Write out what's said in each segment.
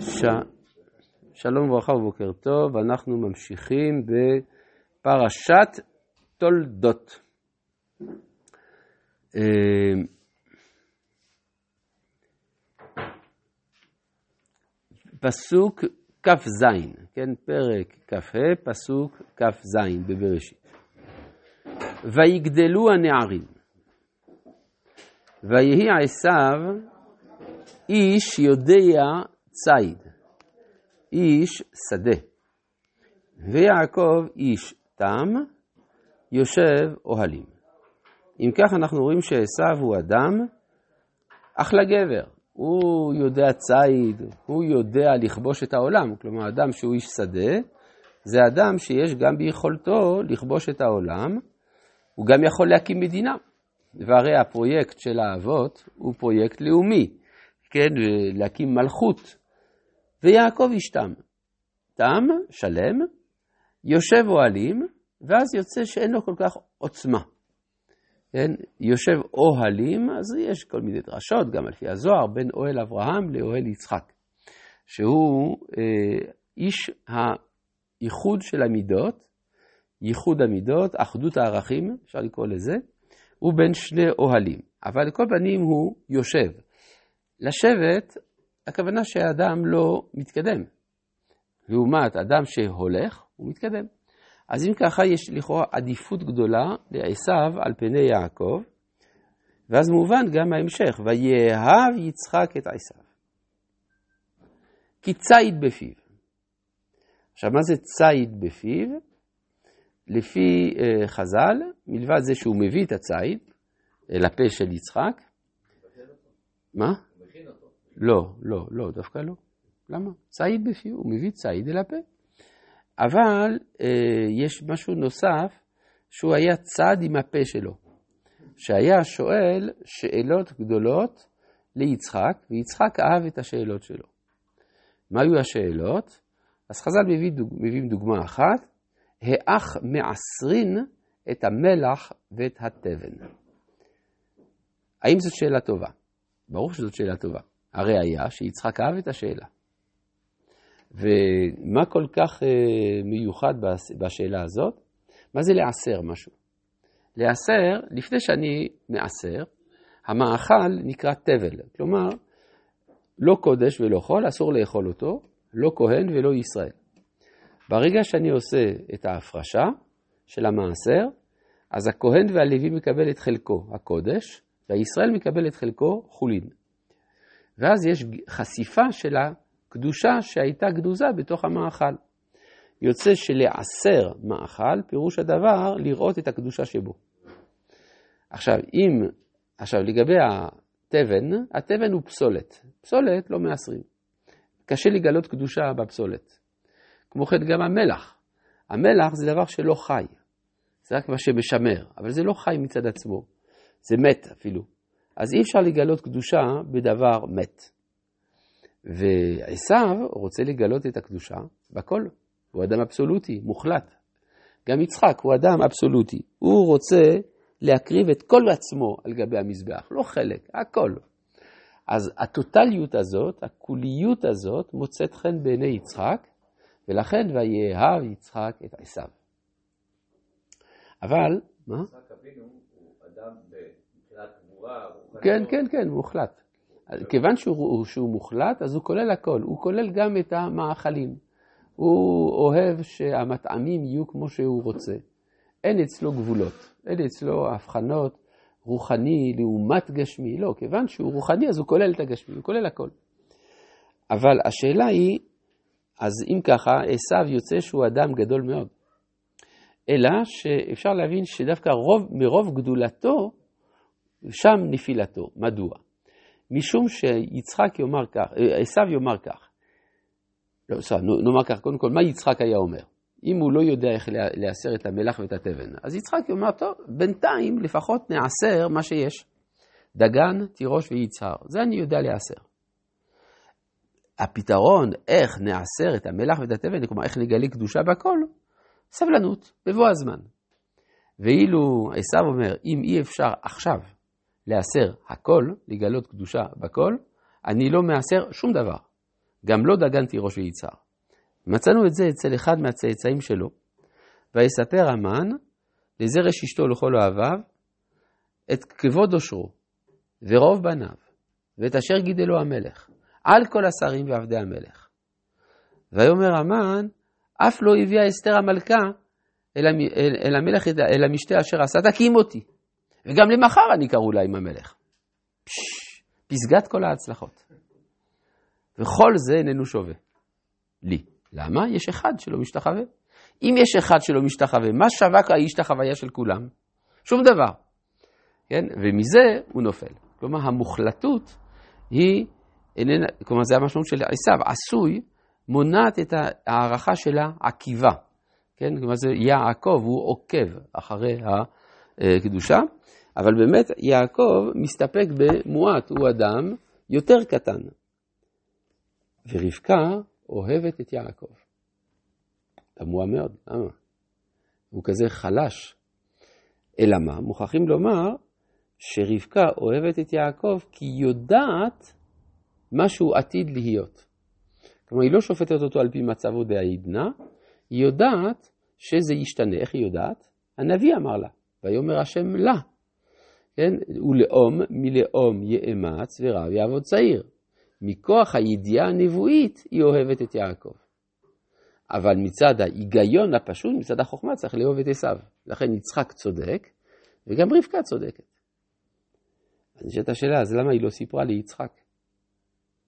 ש... שלום וברכה ובוקר טוב, אנחנו ממשיכים בפרשת תולדות. אה, פסוק כ"ז, כן, פרק כ"ה, פסוק כ"ז בבראשית. ויגדלו הנערים, ויהי עשיו איש יודע ציד, איש שדה, ויעקב איש תם, יושב אוהלים. אם כך אנחנו רואים שעשו הוא אדם אחלה גבר, הוא יודע ציד, הוא יודע לכבוש את העולם, כלומר אדם שהוא איש שדה, זה אדם שיש גם ביכולתו לכבוש את העולם, הוא גם יכול להקים מדינה. והרי הפרויקט של האבות הוא פרויקט לאומי, כן, להקים מלכות. ויעקב איש תם, תם, שלם, יושב אוהלים, ואז יוצא שאין לו כל כך עוצמה. כן, יושב אוהלים, אז יש כל מיני דרשות, גם לפי הזוהר, בין אוהל אברהם לאוהל יצחק, שהוא אה, איש הייחוד של המידות, ייחוד המידות, אחדות הערכים, אפשר לקרוא לזה, הוא בין שני אוהלים. אבל לכל פנים הוא יושב. לשבת, הכוונה שהאדם לא מתקדם. לעומת אדם שהולך, הוא מתקדם. אז אם ככה, יש לכאורה עדיפות גדולה לעשו על פני יעקב, ואז מובן גם ההמשך, ויאהב יצחק את עשו. כי ציד בפיו. עכשיו, מה זה ציד בפיו? לפי uh, חז"ל, מלבד זה שהוא מביא את הציד אל הפה של יצחק, מה? לא, לא, לא, דווקא לא. למה? ציד בפיו, הוא מביא ציד אל הפה. אבל אה, יש משהו נוסף, שהוא היה צד עם הפה שלו, שהיה שואל שאלות גדולות ליצחק, ויצחק אהב את השאלות שלו. מה היו השאלות? אז חז"ל מביא דוג, מביאים דוגמה אחת, האח מעשרין את המלח ואת התבן. האם זאת שאלה טובה? ברור שזאת שאלה טובה. הראיה שיצחק אהב את השאלה. ומה כל כך אה, מיוחד בשאלה הזאת? מה זה לעשר משהו? לעשר, לפני שאני מעשר, המאכל נקרא תבל, כלומר, לא קודש ולא חול, אסור לאכול אותו, לא כהן ולא ישראל. ברגע שאני עושה את ההפרשה של המעשר, אז הכהן והלוי מקבל את חלקו הקודש, והישראל מקבל את חלקו חולין. ואז יש חשיפה של הקדושה שהייתה גדוזה בתוך המאכל. יוצא שלעשר מאכל, פירוש הדבר לראות את הקדושה שבו. עכשיו, אם, עכשיו לגבי התבן, התבן הוא פסולת. פסולת לא מעשרים. קשה לגלות קדושה בפסולת. כמו כן גם המלח. המלח זה דבר שלא חי. זה רק מה שמשמר, אבל זה לא חי מצד עצמו. זה מת אפילו. אז אי אפשר לגלות קדושה בדבר מת. ועשו רוצה לגלות את הקדושה בכל. הוא אדם אבסולוטי, מוחלט. גם יצחק הוא אדם אבסולוטי. הוא רוצה להקריב את כל עצמו על גבי המזבח, לא חלק, הכל. אז הטוטליות הזאת, הכוליות הזאת, מוצאת חן בעיני יצחק, ולכן ויאהב יצחק את עשו. אבל, מה? יצחק אבינו הוא אדם מבחינת. כן, כן, כן, מוחלט. כיוון שהוא, שהוא מוחלט, אז הוא כולל הכל, הוא כולל גם את המאכלים. הוא אוהב שהמטעמים יהיו כמו שהוא רוצה. אין אצלו גבולות, אין אצלו הבחנות רוחני לעומת גשמי, לא, כיוון שהוא רוחני אז הוא כולל את הגשמי, הוא כולל הכל. אבל השאלה היא, אז אם ככה, עשו יוצא שהוא אדם גדול מאוד. אלא שאפשר להבין שדווקא רוב, מרוב גדולתו, שם נפילתו. מדוע? משום שיצחק יאמר כך, אה, עשו יאמר כך. לא, סליחה, נאמר כך, קודם כל, מה יצחק היה אומר? אם הוא לא יודע איך להסר את המלח ואת התבן, אז יצחק יאמר, טוב, בינתיים לפחות נעשר מה שיש. דגן, תירוש ויצהר, זה אני יודע להסר. הפתרון, איך נעשר את המלח ואת התבן, כלומר, איך נגלה קדושה בכל, סבלנות, בבוא הזמן. ואילו עשו אומר, אם אי אפשר עכשיו להסר הכל, לגלות קדושה בכל, אני לא מעשר שום דבר. גם לא דגנתי ראש ויצהר. מצאנו את זה אצל אחד מהצאצאים שלו, ויספר המן לזרש אשתו לכל אוהביו את כבוד עושרו ורוב בניו ואת אשר גידלו המלך על כל השרים ועבדי המלך. ויאמר המן אף לא הביאה אסתר המלכה אל, אל, המלך, אל המשתה אשר עשה, תקים אותי. וגם למחר אני קראו עם המלך. פסגת כל ההצלחות. וכל זה איננו שווה. לי. למה? יש אחד שלא משתחווה. אם יש אחד שלא משתחווה, מה שווה האיש החוויה של כולם? שום דבר. כן? ומזה הוא נופל. כלומר, המוחלטות היא, איננה, כלומר, זה המשמעות של עשיו, עשוי, מונעת את ההערכה של העקיבה. כן? כלומר, זה יעקב, הוא עוקב אחרי הקדושה, אבל באמת יעקב מסתפק במועט, הוא אדם יותר קטן. ורבקה אוהבת את יעקב. תמוה מאוד, למה? הוא כזה חלש. אלא מה? מוכרחים לומר שרבקה אוהבת את יעקב כי היא יודעת מה שהוא עתיד להיות. כלומר, היא לא שופטת אותו על פי מצבו דהעידנא, היא יודעת שזה ישתנה. איך היא יודעת? הנביא אמר לה, ויאמר השם לה. כן? ולאום מלאום יאמץ ורב יעבוד צעיר. מכוח הידיעה הנבואית היא אוהבת את יעקב. אבל מצד ההיגיון הפשוט, מצד החוכמה, צריך לאהוב את עשיו. לכן יצחק צודק, וגם רבקה צודקת. אז נשאלת השאלה, אז למה היא לא סיפרה ליצחק?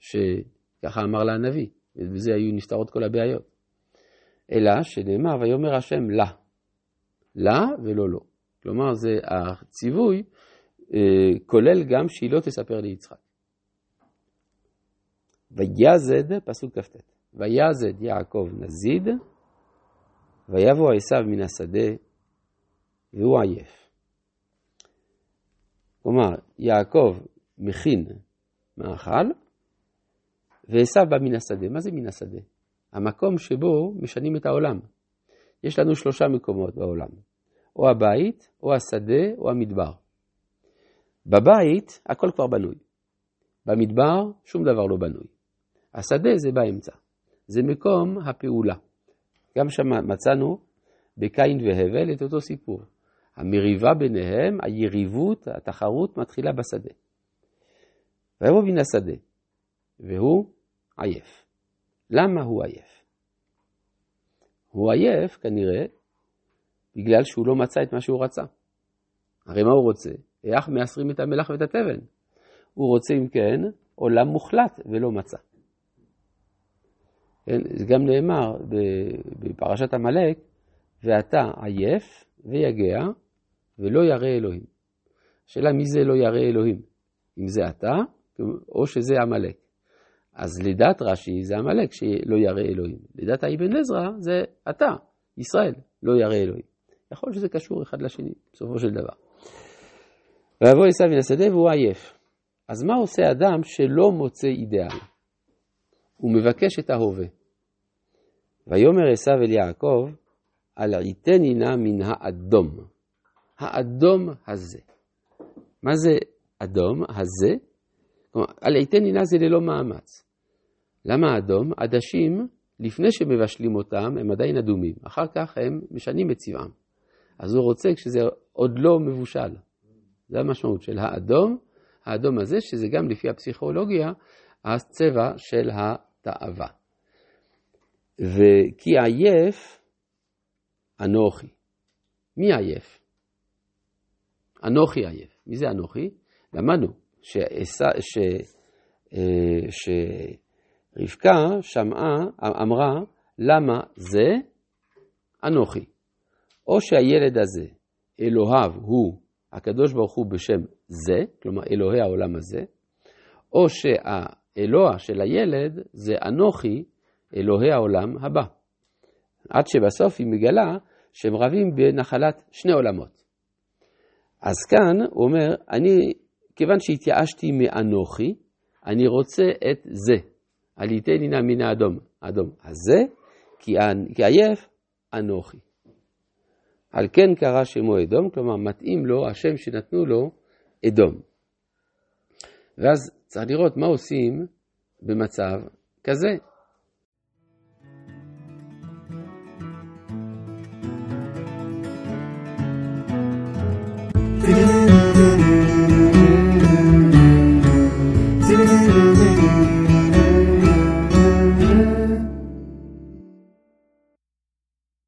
שככה אמר לה הנביא, ובזה היו נפתרות כל הבעיות. אלא שנאמר, ויאמר השם לה. לה ולא לא. כלומר, זה הציווי אה, כולל גם שהיא לא תספר ליצחק. ויזד, פסוק כ"ט, ויזד יעקב נזיד, ויבוא עשיו מן השדה, והוא עייף. כלומר, יעקב מכין מאכל, ועשיו בא מן השדה. מה זה מן השדה? המקום שבו משנים את העולם. יש לנו שלושה מקומות בעולם, או הבית, או השדה, או המדבר. בבית הכל כבר בנוי. במדבר שום דבר לא בנוי. השדה זה באמצע. זה מקום הפעולה. גם שם מצאנו בקין והבל את אותו סיפור. המריבה ביניהם, היריבות, התחרות מתחילה בשדה. ויבוא מן השדה, והוא עייף. למה הוא עייף? הוא עייף כנראה בגלל שהוא לא מצא את מה שהוא רצה. הרי מה הוא רוצה? איך מאסרים את המלח ואת התבן? הוא רוצה אם כן עולם מוחלט ולא מצא. כן, זה גם נאמר בפרשת עמלק, ואתה עייף ויגע ולא ירא אלוהים. השאלה מי זה לא ירא אלוהים? אם זה אתה או שזה עמלק. אז לדעת רש"י זה עמלק שלא ירא אלוהים. לדעת האבן עזרא זה אתה, ישראל, לא ירא אלוהים. יכול שזה קשור אחד לשני, בסופו של דבר. ויבוא עשיו מן השדה והוא עייף. אז מה עושה אדם שלא מוצא אידאל? הוא מבקש את ההווה. ויאמר עשיו אל יעקב, על עיתני נא מן האדום. האדום הזה. מה זה אדום הזה? כלומר, על עיתני נא זה ללא מאמץ. למה אדום? עדשים, לפני שמבשלים אותם, הם עדיין אדומים. אחר כך הם משנים את צבעם. אז הוא רוצה כשזה עוד לא מבושל. זה המשמעות של האדום, האדום הזה, שזה גם לפי הפסיכולוגיה, הצבע של התאווה. וכי עייף אנוכי. מי עייף? אנוכי עייף. מי זה אנוכי? למדנו שרבקה שמעה, אמרה, למה זה אנוכי. או שהילד הזה, אלוהיו הוא הקדוש ברוך הוא בשם זה, כלומר אלוהי העולם הזה, או שהאלוה של הילד זה אנוכי, אלוהי העולם הבא. עד שבסוף היא מגלה שהם רבים בנחלת שני עולמות. אז כאן הוא אומר, אני, כיוון שהתייאשתי מאנוכי, אני רוצה את זה. עליתני נא מן האדום, האדום הזה, כי עייף אנוכי. על כן קרא שמו אדום, כלומר מתאים לו השם שנתנו לו אדום. ואז צריך לראות מה עושים במצב כזה.